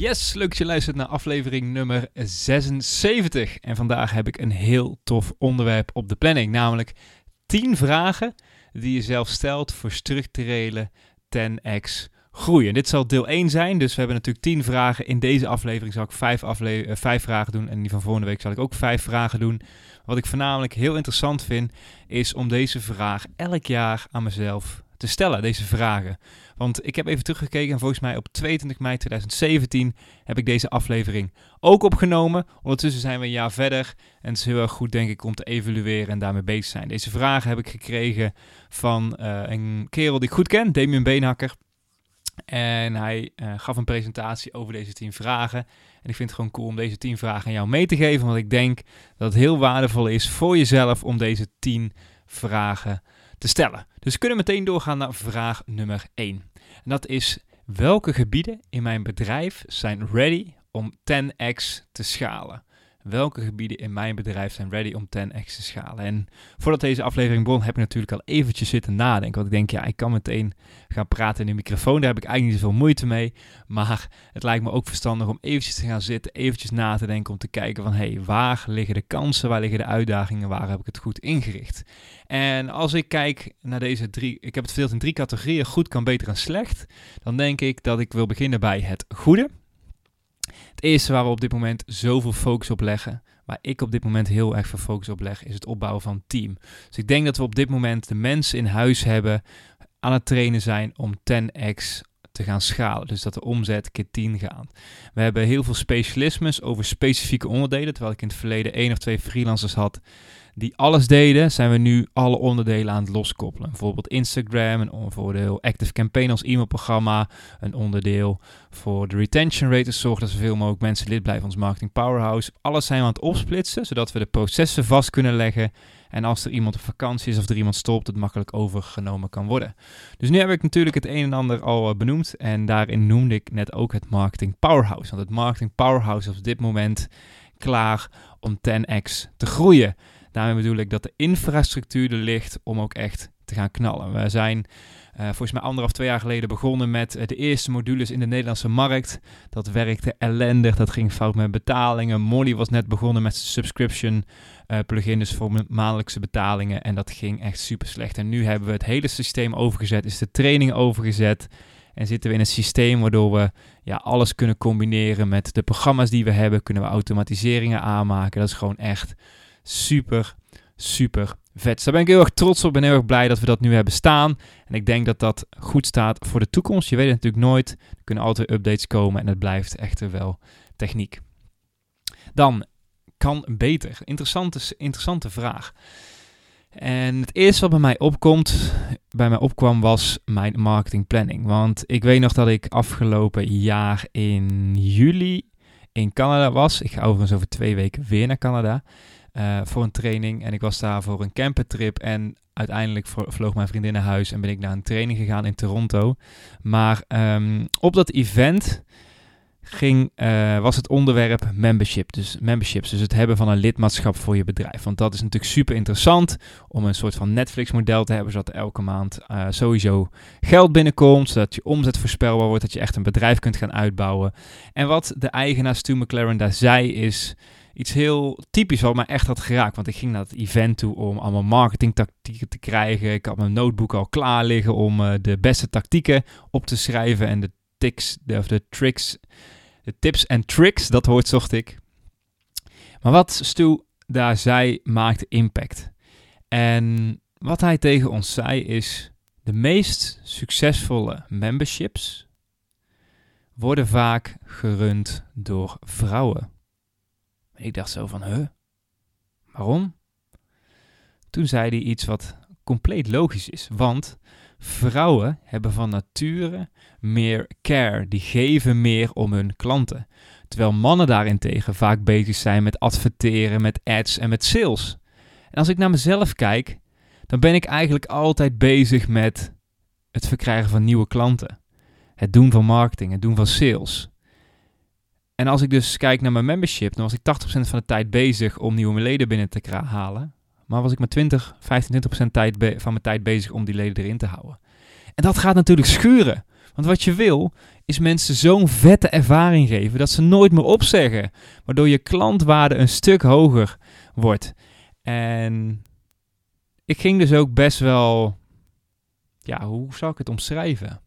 Yes, leuk dat je luistert naar aflevering nummer 76. En vandaag heb ik een heel tof onderwerp op de planning, namelijk 10 vragen die je zelf stelt voor structurele 10x groei. En dit zal deel 1 zijn, dus we hebben natuurlijk 10 vragen. In deze aflevering zal ik 5, afle- uh, 5 vragen doen en die van volgende week zal ik ook 5 vragen doen. Wat ik voornamelijk heel interessant vind, is om deze vraag elk jaar aan mezelf te stellen, deze vragen. Want ik heb even teruggekeken en volgens mij op 22 mei 2017 heb ik deze aflevering ook opgenomen. Ondertussen zijn we een jaar verder en het is heel erg goed denk ik om te evalueren en daarmee bezig zijn. Deze vragen heb ik gekregen van uh, een kerel die ik goed ken, Damien Beenhakker. En hij uh, gaf een presentatie over deze 10 vragen. En ik vind het gewoon cool om deze 10 vragen aan jou mee te geven. Want ik denk dat het heel waardevol is voor jezelf om deze 10 vragen te stellen. Dus we kunnen meteen doorgaan naar vraag nummer 1. En dat is welke gebieden in mijn bedrijf zijn ready om 10x te schalen? Welke gebieden in mijn bedrijf zijn ready om 10x te schalen? En voordat deze aflevering begon, heb ik natuurlijk al eventjes zitten nadenken. Want ik denk, ja, ik kan meteen gaan praten in de microfoon. Daar heb ik eigenlijk niet zoveel moeite mee. Maar het lijkt me ook verstandig om eventjes te gaan zitten, eventjes na te denken om te kijken van, hé, hey, waar liggen de kansen, waar liggen de uitdagingen, waar heb ik het goed ingericht? En als ik kijk naar deze drie, ik heb het verdeeld in drie categorieën, goed, kan, beter en slecht. Dan denk ik dat ik wil beginnen bij het goede. Het eerste waar we op dit moment zoveel focus op leggen, waar ik op dit moment heel erg veel focus op leg, is het opbouwen van team. Dus ik denk dat we op dit moment de mensen in huis hebben aan het trainen zijn om 10x te gaan schalen. Dus dat de omzet keer 10 gaat. We hebben heel veel specialismes over specifieke onderdelen. Terwijl ik in het verleden één of twee freelancers had die alles deden, zijn we nu alle onderdelen aan het loskoppelen. Bijvoorbeeld Instagram, een onderdeel Active Campaign als e-mailprogramma, een onderdeel voor de retention rate, dus zorgen dat zoveel mogelijk mensen lid blijven van ons marketing powerhouse. Alles zijn we aan het opsplitsen, zodat we de processen vast kunnen leggen. En als er iemand op vakantie is of er iemand stopt, het makkelijk overgenomen kan worden. Dus nu heb ik natuurlijk het een en ander al benoemd. En daarin noemde ik net ook het marketing powerhouse. Want het marketing powerhouse is op dit moment klaar om 10x te groeien. Daarmee bedoel ik dat de infrastructuur er ligt om ook echt te gaan knallen. We zijn uh, volgens mij anderhalf, twee jaar geleden begonnen met uh, de eerste modules in de Nederlandse markt. Dat werkte ellendig, dat ging fout met betalingen. Molly was net begonnen met subscription uh, plugin, dus voor maandelijkse betalingen. En dat ging echt super slecht. En nu hebben we het hele systeem overgezet, is de training overgezet. En zitten we in een systeem waardoor we ja, alles kunnen combineren met de programma's die we hebben. Kunnen we automatiseringen aanmaken. Dat is gewoon echt super, super vet. Daar ben ik heel erg trots op. Ben heel erg blij dat we dat nu hebben staan. En ik denk dat dat goed staat voor de toekomst. Je weet het natuurlijk nooit. Er kunnen altijd updates komen en het blijft echter wel techniek. Dan kan beter. Interessante, interessante vraag. En het eerste wat bij mij opkomt, bij mij opkwam, was mijn marketingplanning. Want ik weet nog dat ik afgelopen jaar in juli in Canada was. Ik ga overigens over twee weken weer naar Canada uh, voor een training. En ik was daar voor een campertrip. En uiteindelijk vloog mijn vriendin naar huis en ben ik naar een training gegaan in Toronto. Maar um, op dat event ging, uh, was het onderwerp membership. Dus memberships, dus het hebben van een lidmaatschap voor je bedrijf. Want dat is natuurlijk super interessant om een soort van Netflix-model te hebben, zodat elke maand uh, sowieso geld binnenkomt, zodat je omzet voorspelbaar wordt, dat je echt een bedrijf kunt gaan uitbouwen. En wat de eigenaar Stu McLaren daar zei is iets heel typisch wat mij echt had geraakt. Want ik ging naar het event toe om allemaal marketingtactieken te krijgen. Ik had mijn notebook al klaar liggen om uh, de beste tactieken op te schrijven. En de tics, de, of de tricks, de tips en tricks, dat woord zocht ik. Maar wat Stu daar zei, maakte impact. En wat hij tegen ons zei is, de meest succesvolle memberships worden vaak gerund door vrouwen. Ik dacht zo van, huh? Waarom? Toen zei hij iets wat compleet logisch is. Want vrouwen hebben van nature meer care. Die geven meer om hun klanten. Terwijl mannen daarentegen vaak bezig zijn met adverteren, met ads en met sales. En als ik naar mezelf kijk, dan ben ik eigenlijk altijd bezig met het verkrijgen van nieuwe klanten. Het doen van marketing, het doen van sales. En als ik dus kijk naar mijn membership, dan was ik 80% van de tijd bezig om nieuwe leden binnen te halen. Maar was ik met 20, 15, 20% tijd van mijn tijd bezig om die leden erin te houden. En dat gaat natuurlijk schuren. Want wat je wil, is mensen zo'n vette ervaring geven dat ze nooit meer opzeggen. Waardoor je klantwaarde een stuk hoger wordt. En ik ging dus ook best wel, ja, hoe zou ik het omschrijven?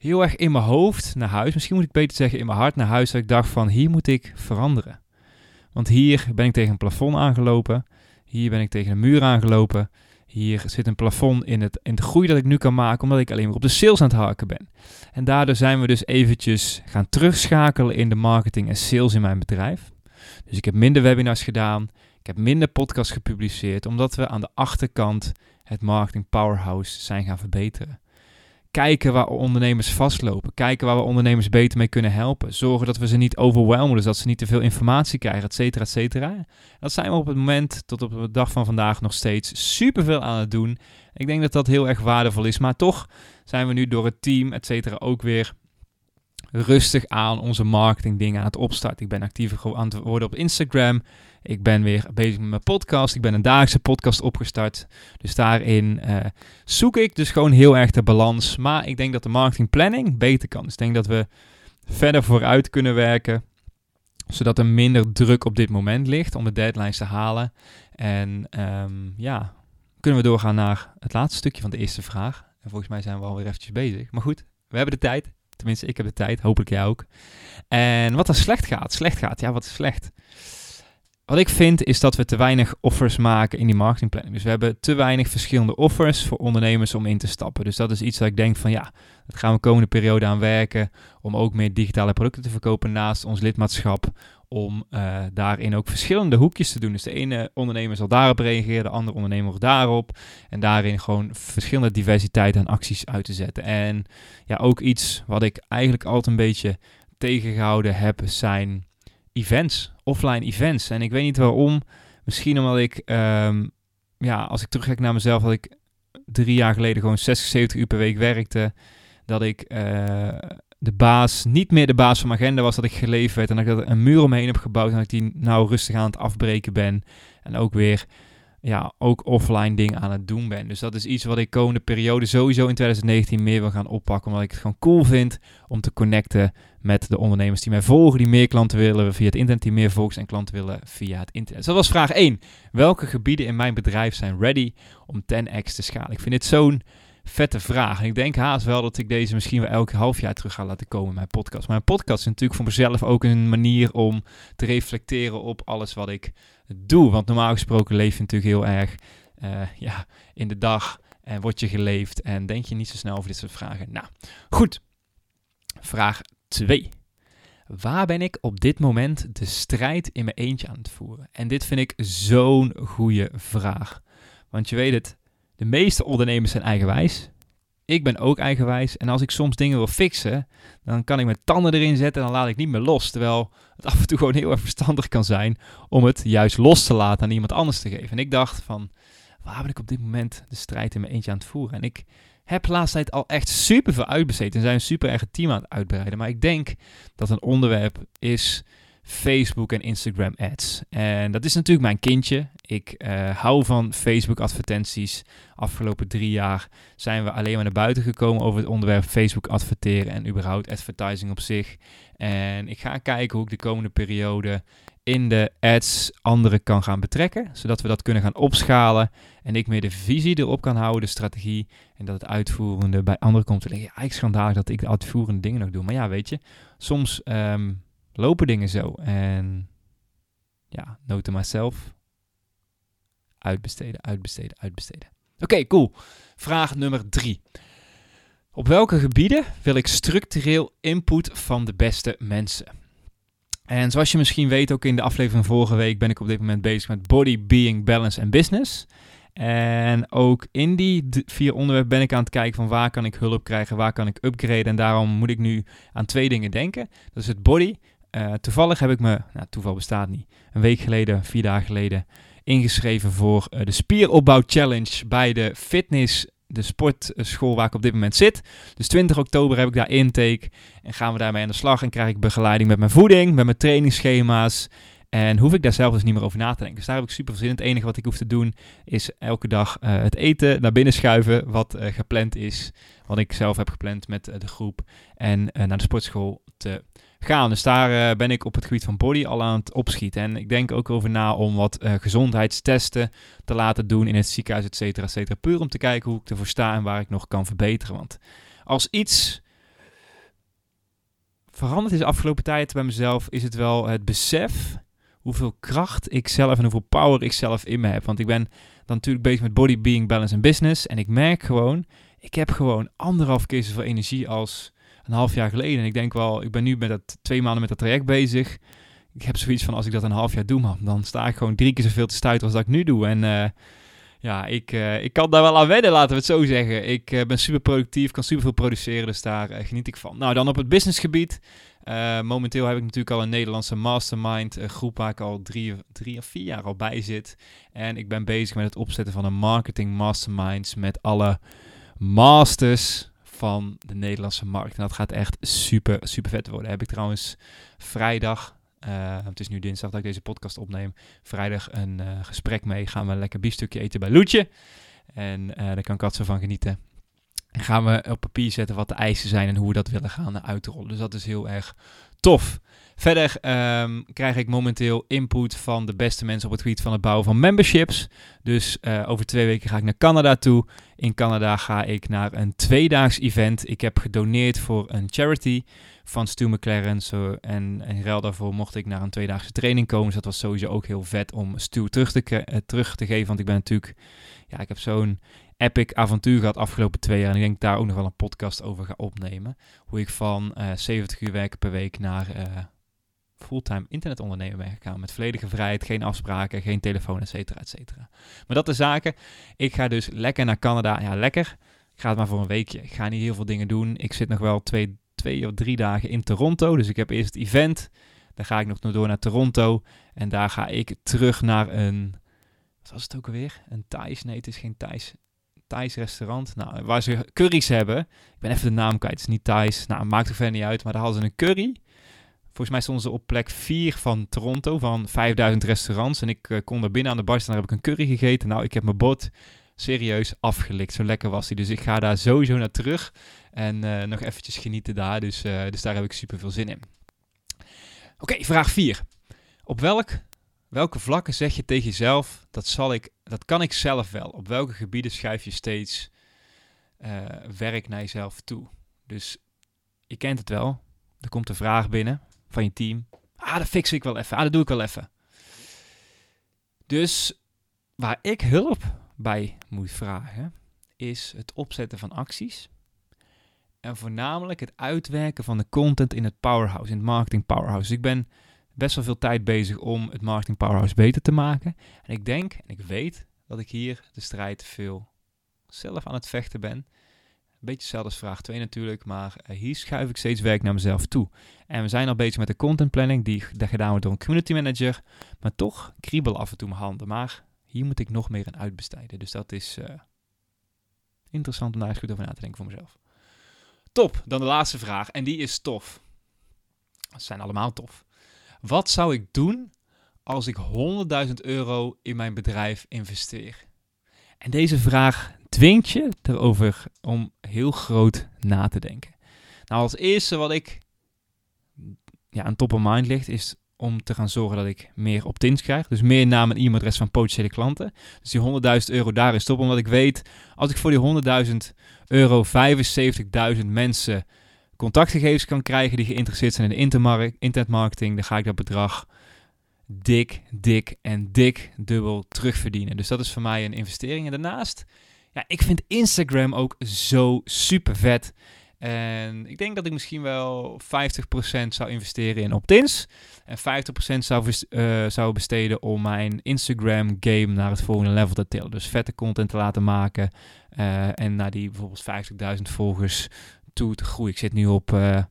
Heel erg in mijn hoofd naar huis, misschien moet ik beter zeggen in mijn hart naar huis, dat ik dacht van hier moet ik veranderen. Want hier ben ik tegen een plafond aangelopen, hier ben ik tegen een muur aangelopen, hier zit een plafond in het, in de groei dat ik nu kan maken, omdat ik alleen maar op de sales aan het haken ben. En daardoor zijn we dus eventjes gaan terugschakelen in de marketing en sales in mijn bedrijf. Dus ik heb minder webinars gedaan, ik heb minder podcasts gepubliceerd, omdat we aan de achterkant het marketing powerhouse zijn gaan verbeteren. Kijken waar ondernemers vastlopen. Kijken waar we ondernemers beter mee kunnen helpen. Zorgen dat we ze niet overwelmen, dus dat ze niet te veel informatie krijgen, et cetera, et cetera. Dat zijn we op het moment, tot op de dag van vandaag, nog steeds superveel aan het doen. Ik denk dat dat heel erg waardevol is. Maar toch zijn we nu door het team, et cetera, ook weer rustig aan onze marketing dingen aan het opstarten. Ik ben actiever aan het worden op Instagram. Ik ben weer bezig met mijn podcast. Ik ben een dagelijkse podcast opgestart. Dus daarin uh, zoek ik dus gewoon heel erg de balans. Maar ik denk dat de marketing planning beter kan. Dus ik denk dat we verder vooruit kunnen werken. Zodat er minder druk op dit moment ligt om de deadlines te halen. En um, ja, kunnen we doorgaan naar het laatste stukje van de eerste vraag. En volgens mij zijn we alweer eventjes bezig. Maar goed, we hebben de tijd. Tenminste, ik heb de tijd. Hopelijk jij ook. En wat er slecht gaat. Slecht gaat. Ja, wat is slecht? Wat ik vind is dat we te weinig offers maken in die marketingplanning. Dus we hebben te weinig verschillende offers voor ondernemers om in te stappen. Dus dat is iets dat ik denk van ja, dat gaan we de komende periode aan werken. Om ook meer digitale producten te verkopen naast ons lidmaatschap. Om uh, daarin ook verschillende hoekjes te doen. Dus de ene ondernemer zal daarop reageren, de andere ondernemer daarop. En daarin gewoon verschillende diversiteit aan acties uit te zetten. En ja, ook iets wat ik eigenlijk altijd een beetje tegengehouden heb, zijn events, offline events. En ik weet niet waarom. Misschien omdat ik, ehm, ja, als ik terugkijk naar mezelf, dat ik drie jaar geleden gewoon 60, 70 uur per week werkte. Dat ik uh, de baas, niet meer de baas van mijn agenda was, dat ik geleefd werd. En dat ik een muur omheen heb gebouwd en dat ik die nou rustig aan het afbreken ben. En ook weer ja, ook offline dingen aan het doen ben. Dus dat is iets wat ik komende periode sowieso in 2019 meer wil gaan oppakken. Omdat ik het gewoon cool vind om te connecten met de ondernemers die mij volgen, die meer klanten willen via het internet, die meer volgers en klanten willen via het internet. Dus dat was vraag 1. Welke gebieden in mijn bedrijf zijn ready om 10x te schalen? Ik vind dit zo'n vette vraag. En ik denk haast wel dat ik deze misschien wel elk half jaar terug ga laten komen in mijn podcast. Mijn podcast is natuurlijk voor mezelf ook een manier om te reflecteren op alles wat ik doe. Want normaal gesproken leef je natuurlijk heel erg uh, ja, in de dag en word je geleefd en denk je niet zo snel over dit soort vragen. Nou, goed. Vraag 2. Waar ben ik op dit moment de strijd in mijn eentje aan het voeren? En dit vind ik zo'n goede vraag. Want je weet het, de meeste ondernemers zijn eigenwijs. Ik ben ook eigenwijs. En als ik soms dingen wil fixen, dan kan ik mijn tanden erin zetten en dan laat ik niet meer los. Terwijl het af en toe gewoon heel erg verstandig kan zijn om het juist los te laten aan iemand anders te geven. En ik dacht van, waar ben ik op dit moment de strijd in mijn eentje aan het voeren? En ik heb laatst tijd al echt super veel uitbesteed en zijn een super erg team aan het uitbreiden. Maar ik denk dat een onderwerp is Facebook en Instagram ads. En dat is natuurlijk mijn kindje. Ik uh, hou van Facebook advertenties. Afgelopen drie jaar zijn we alleen maar naar buiten gekomen over het onderwerp Facebook adverteren en überhaupt advertising op zich. En ik ga kijken hoe ik de komende periode in de ads anderen kan gaan betrekken, zodat we dat kunnen gaan opschalen en ik meer de visie erop kan houden, de strategie, en dat het uitvoerende bij anderen komt te liggen. Ja, eigenlijk schandalig dat ik de uitvoerende dingen nog doe, maar ja, weet je, soms um, lopen dingen zo. En ja, noten myself. Uitbesteden, uitbesteden, uitbesteden. Oké, cool. Vraag nummer drie. Op welke gebieden wil ik structureel input van de beste mensen? En zoals je misschien weet, ook in de aflevering vorige week ben ik op dit moment bezig met body, being, balance en business. En ook in die vier onderwerpen ben ik aan het kijken van waar kan ik hulp krijgen, waar kan ik upgraden. En daarom moet ik nu aan twee dingen denken. Dat is het body. Uh, toevallig heb ik me, nou toeval bestaat niet, een week geleden, vier dagen geleden, ingeschreven voor uh, de spieropbouw challenge bij de fitness, de sportschool waar ik op dit moment zit. Dus 20 oktober heb ik daar intake en gaan we daarmee aan de slag en krijg ik begeleiding met mijn voeding, met mijn trainingsschema's. En hoef ik daar zelf dus niet meer over na te denken. Dus daar heb ik super zin in. Het enige wat ik hoef te doen is elke dag uh, het eten naar binnen schuiven wat gepland is. Wat ik zelf heb gepland met de groep. En naar de sportschool te gaan. Dus daar ben ik op het gebied van body al aan het opschieten. En ik denk ook over na om wat gezondheidstesten te laten doen in het ziekenhuis, et cetera, et cetera. Puur om te kijken hoe ik ervoor sta en waar ik nog kan verbeteren. Want als iets veranderd is de afgelopen tijd bij mezelf, is het wel het besef hoeveel kracht ik zelf en hoeveel power ik zelf in me heb. Want ik ben dan natuurlijk bezig met body, being, balance en business. En ik merk gewoon, ik heb gewoon anderhalf keer zoveel energie als een half jaar geleden. En ik denk wel, ik ben nu met dat twee maanden met dat traject bezig. Ik heb zoiets van, als ik dat een half jaar doe, man, dan sta ik gewoon drie keer zoveel te stuiten als dat ik nu doe. En uh, ja, ik, uh, ik kan daar wel aan wennen, laten we het zo zeggen. Ik uh, ben super productief, kan super veel produceren, dus daar geniet ik van. Nou, dan op het businessgebied. Momenteel heb ik natuurlijk al een Nederlandse mastermind groep waar ik al drie, drie of vier jaar al bij zit. En ik ben bezig met het opzetten van een marketing masterminds met alle masters van de Nederlandse markt. En dat gaat echt super, super vet worden. Heb ik trouwens vrijdag, uh, het is nu dinsdag dat ik deze podcast opneem, vrijdag een gesprek mee. Gaan we een lekker biefstukje eten bij Loetje. En daar kan zo van genieten gaan we op papier zetten wat de eisen zijn en hoe we dat willen gaan uitrollen. Dus dat is heel erg tof. Verder um, krijg ik momenteel input van de beste mensen op het gebied van het bouwen van memberships. Dus uh, over twee weken ga ik naar Canada toe. In Canada ga ik naar een tweedaags event. Ik heb gedoneerd voor een charity van Stu McLaren. Zo, en in ruil daarvoor mocht ik naar een tweedaagse training komen. Dus dat was sowieso ook heel vet om Stu terug te, uh, terug te geven. Want ik ben natuurlijk, ja, ik heb zo'n epic avontuur gehad afgelopen twee jaar. En ik denk daar ook nog wel een podcast over ga opnemen. Hoe ik van uh, 70 uur werken per week naar uh, fulltime internetondernemer ben gegaan. Met volledige vrijheid, geen afspraken, geen telefoon, et cetera, et cetera. Maar dat de zaken. Ik ga dus lekker naar Canada. Ja, lekker. Ik ga het maar voor een weekje. Ik ga niet heel veel dingen doen. Ik zit nog wel twee, twee of drie dagen in Toronto. Dus ik heb eerst het event. Dan ga ik nog door naar Toronto. En daar ga ik terug naar een... Wat was het ook alweer? Een Thais? Nee, het is geen Thais. Thais restaurant. Nou, waar ze curry's hebben. Ik ben even de naam kwijt. Het is niet Thais. Nou, maakt er verder niet uit. Maar daar hadden ze een curry. Volgens mij stonden ze op plek 4 van Toronto. Van 5000 restaurants. En ik uh, kon er binnen aan de bar staan. Daar heb ik een curry gegeten. Nou, ik heb mijn bord serieus afgelikt. Zo lekker was hij. Dus ik ga daar sowieso naar terug. En uh, nog eventjes genieten daar. Dus, uh, dus daar heb ik super veel zin in. Oké, vraag 4. Op welk Welke vlakken zeg je tegen jezelf, dat, zal ik, dat kan ik zelf wel? Op welke gebieden schuif je steeds uh, werk naar jezelf toe? Dus je kent het wel. Er komt een vraag binnen van je team. Ah, dat fix ik wel even. Ah, dat doe ik wel even. Dus waar ik hulp bij moet vragen, is het opzetten van acties. En voornamelijk het uitwerken van de content in het powerhouse, in het marketing powerhouse. Dus ik ben best wel veel tijd bezig om het marketing powerhouse beter te maken. En ik denk en ik weet dat ik hier de strijd veel zelf aan het vechten ben. Een beetje hetzelfde als vraag 2 natuurlijk, maar uh, hier schuif ik steeds werk naar mezelf toe. En we zijn al bezig met de content planning, die gedaan wordt door een community manager. Maar toch kriebel af en toe mijn handen. Maar hier moet ik nog meer in uitbesteden. Dus dat is uh, interessant om daar eens goed over na te denken voor mezelf. Top, dan de laatste vraag. En die is tof. Ze zijn allemaal tof. Wat zou ik doen als ik 100.000 euro in mijn bedrijf investeer? En deze vraag dwingt je erover om heel groot na te denken. Nou, als eerste wat ik ja, aan top of mind ligt, is om te gaan zorgen dat ik meer opt-ins krijg. Dus meer naam en e-mailadres van potentiële klanten. Dus die 100.000 euro daar is top, omdat ik weet, als ik voor die 100.000 euro 75.000 mensen contactgegevens kan krijgen die geïnteresseerd zijn in de internetmarketing, dan ga ik dat bedrag dik, dik en dik dubbel terugverdienen. Dus dat is voor mij een investering. En daarnaast, ja, ik vind Instagram ook zo super vet. En ik denk dat ik misschien wel 50% zou investeren in opt-ins. En 50% zou, uh, zou besteden om mijn Instagram game naar het volgende level te tillen. Dus vette content te laten maken. Uh, en naar die bijvoorbeeld 50.000 volgers toe te groeien. Ik zit nu op... Uh,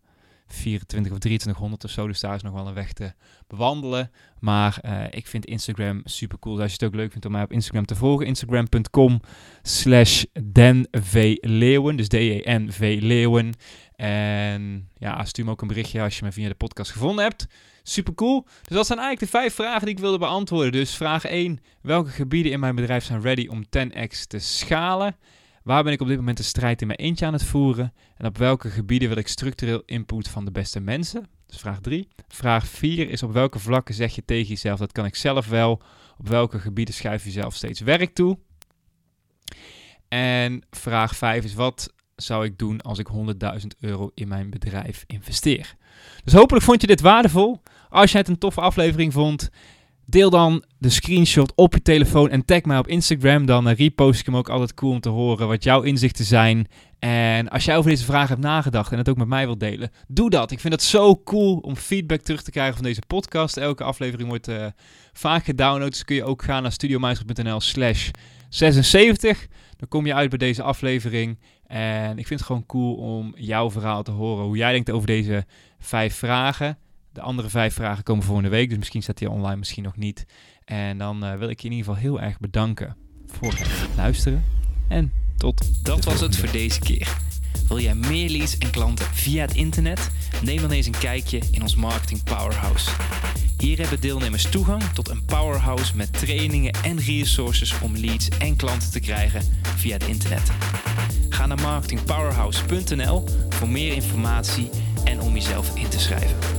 24 of 2300 of zo. Dus daar is nog wel een weg te bewandelen. Maar uh, ik vind Instagram super cool. Dus als je het ook leuk vindt om mij op Instagram te volgen. Instagram.com slash denvleeuwen. Dus D-E-N-V Leeuwen. En ja, stuur me ook een berichtje als je me via de podcast gevonden hebt. Super cool. Dus dat zijn eigenlijk de vijf vragen die ik wilde beantwoorden. Dus vraag 1. Welke gebieden in mijn bedrijf zijn ready om 10x te schalen? Waar ben ik op dit moment de strijd in mijn eentje aan het voeren? En op welke gebieden wil ik structureel input van de beste mensen? Dus vraag 3. Vraag 4 is op welke vlakken zeg je tegen jezelf dat kan ik zelf wel? Op welke gebieden schuif je zelf steeds werk toe? En vraag 5 is wat zou ik doen als ik 100.000 euro in mijn bedrijf investeer? Dus hopelijk vond je dit waardevol. Als je het een toffe aflevering vond, Deel dan de screenshot op je telefoon en tag mij op Instagram. Dan uh, repost ik hem ook altijd cool om te horen wat jouw inzichten zijn. En als jij over deze vraag hebt nagedacht en het ook met mij wilt delen, doe dat. Ik vind het zo cool om feedback terug te krijgen van deze podcast. Elke aflevering wordt uh, vaak gedownload. Dus kun je ook gaan naar studiomeister.nl slash 76. Dan kom je uit bij deze aflevering. En ik vind het gewoon cool om jouw verhaal te horen. Hoe jij denkt over deze vijf vragen. De andere vijf vragen komen volgende week, dus misschien staat die online, misschien nog niet. En dan uh, wil ik je in ieder geval heel erg bedanken voor het luisteren. En tot. Dat was het voor deze keer. Wil jij meer leads en klanten via het internet? Neem dan eens een kijkje in ons Marketing Powerhouse. Hier hebben deelnemers toegang tot een powerhouse met trainingen en resources om leads en klanten te krijgen via het internet. Ga naar marketingpowerhouse.nl voor meer informatie en om jezelf in te schrijven.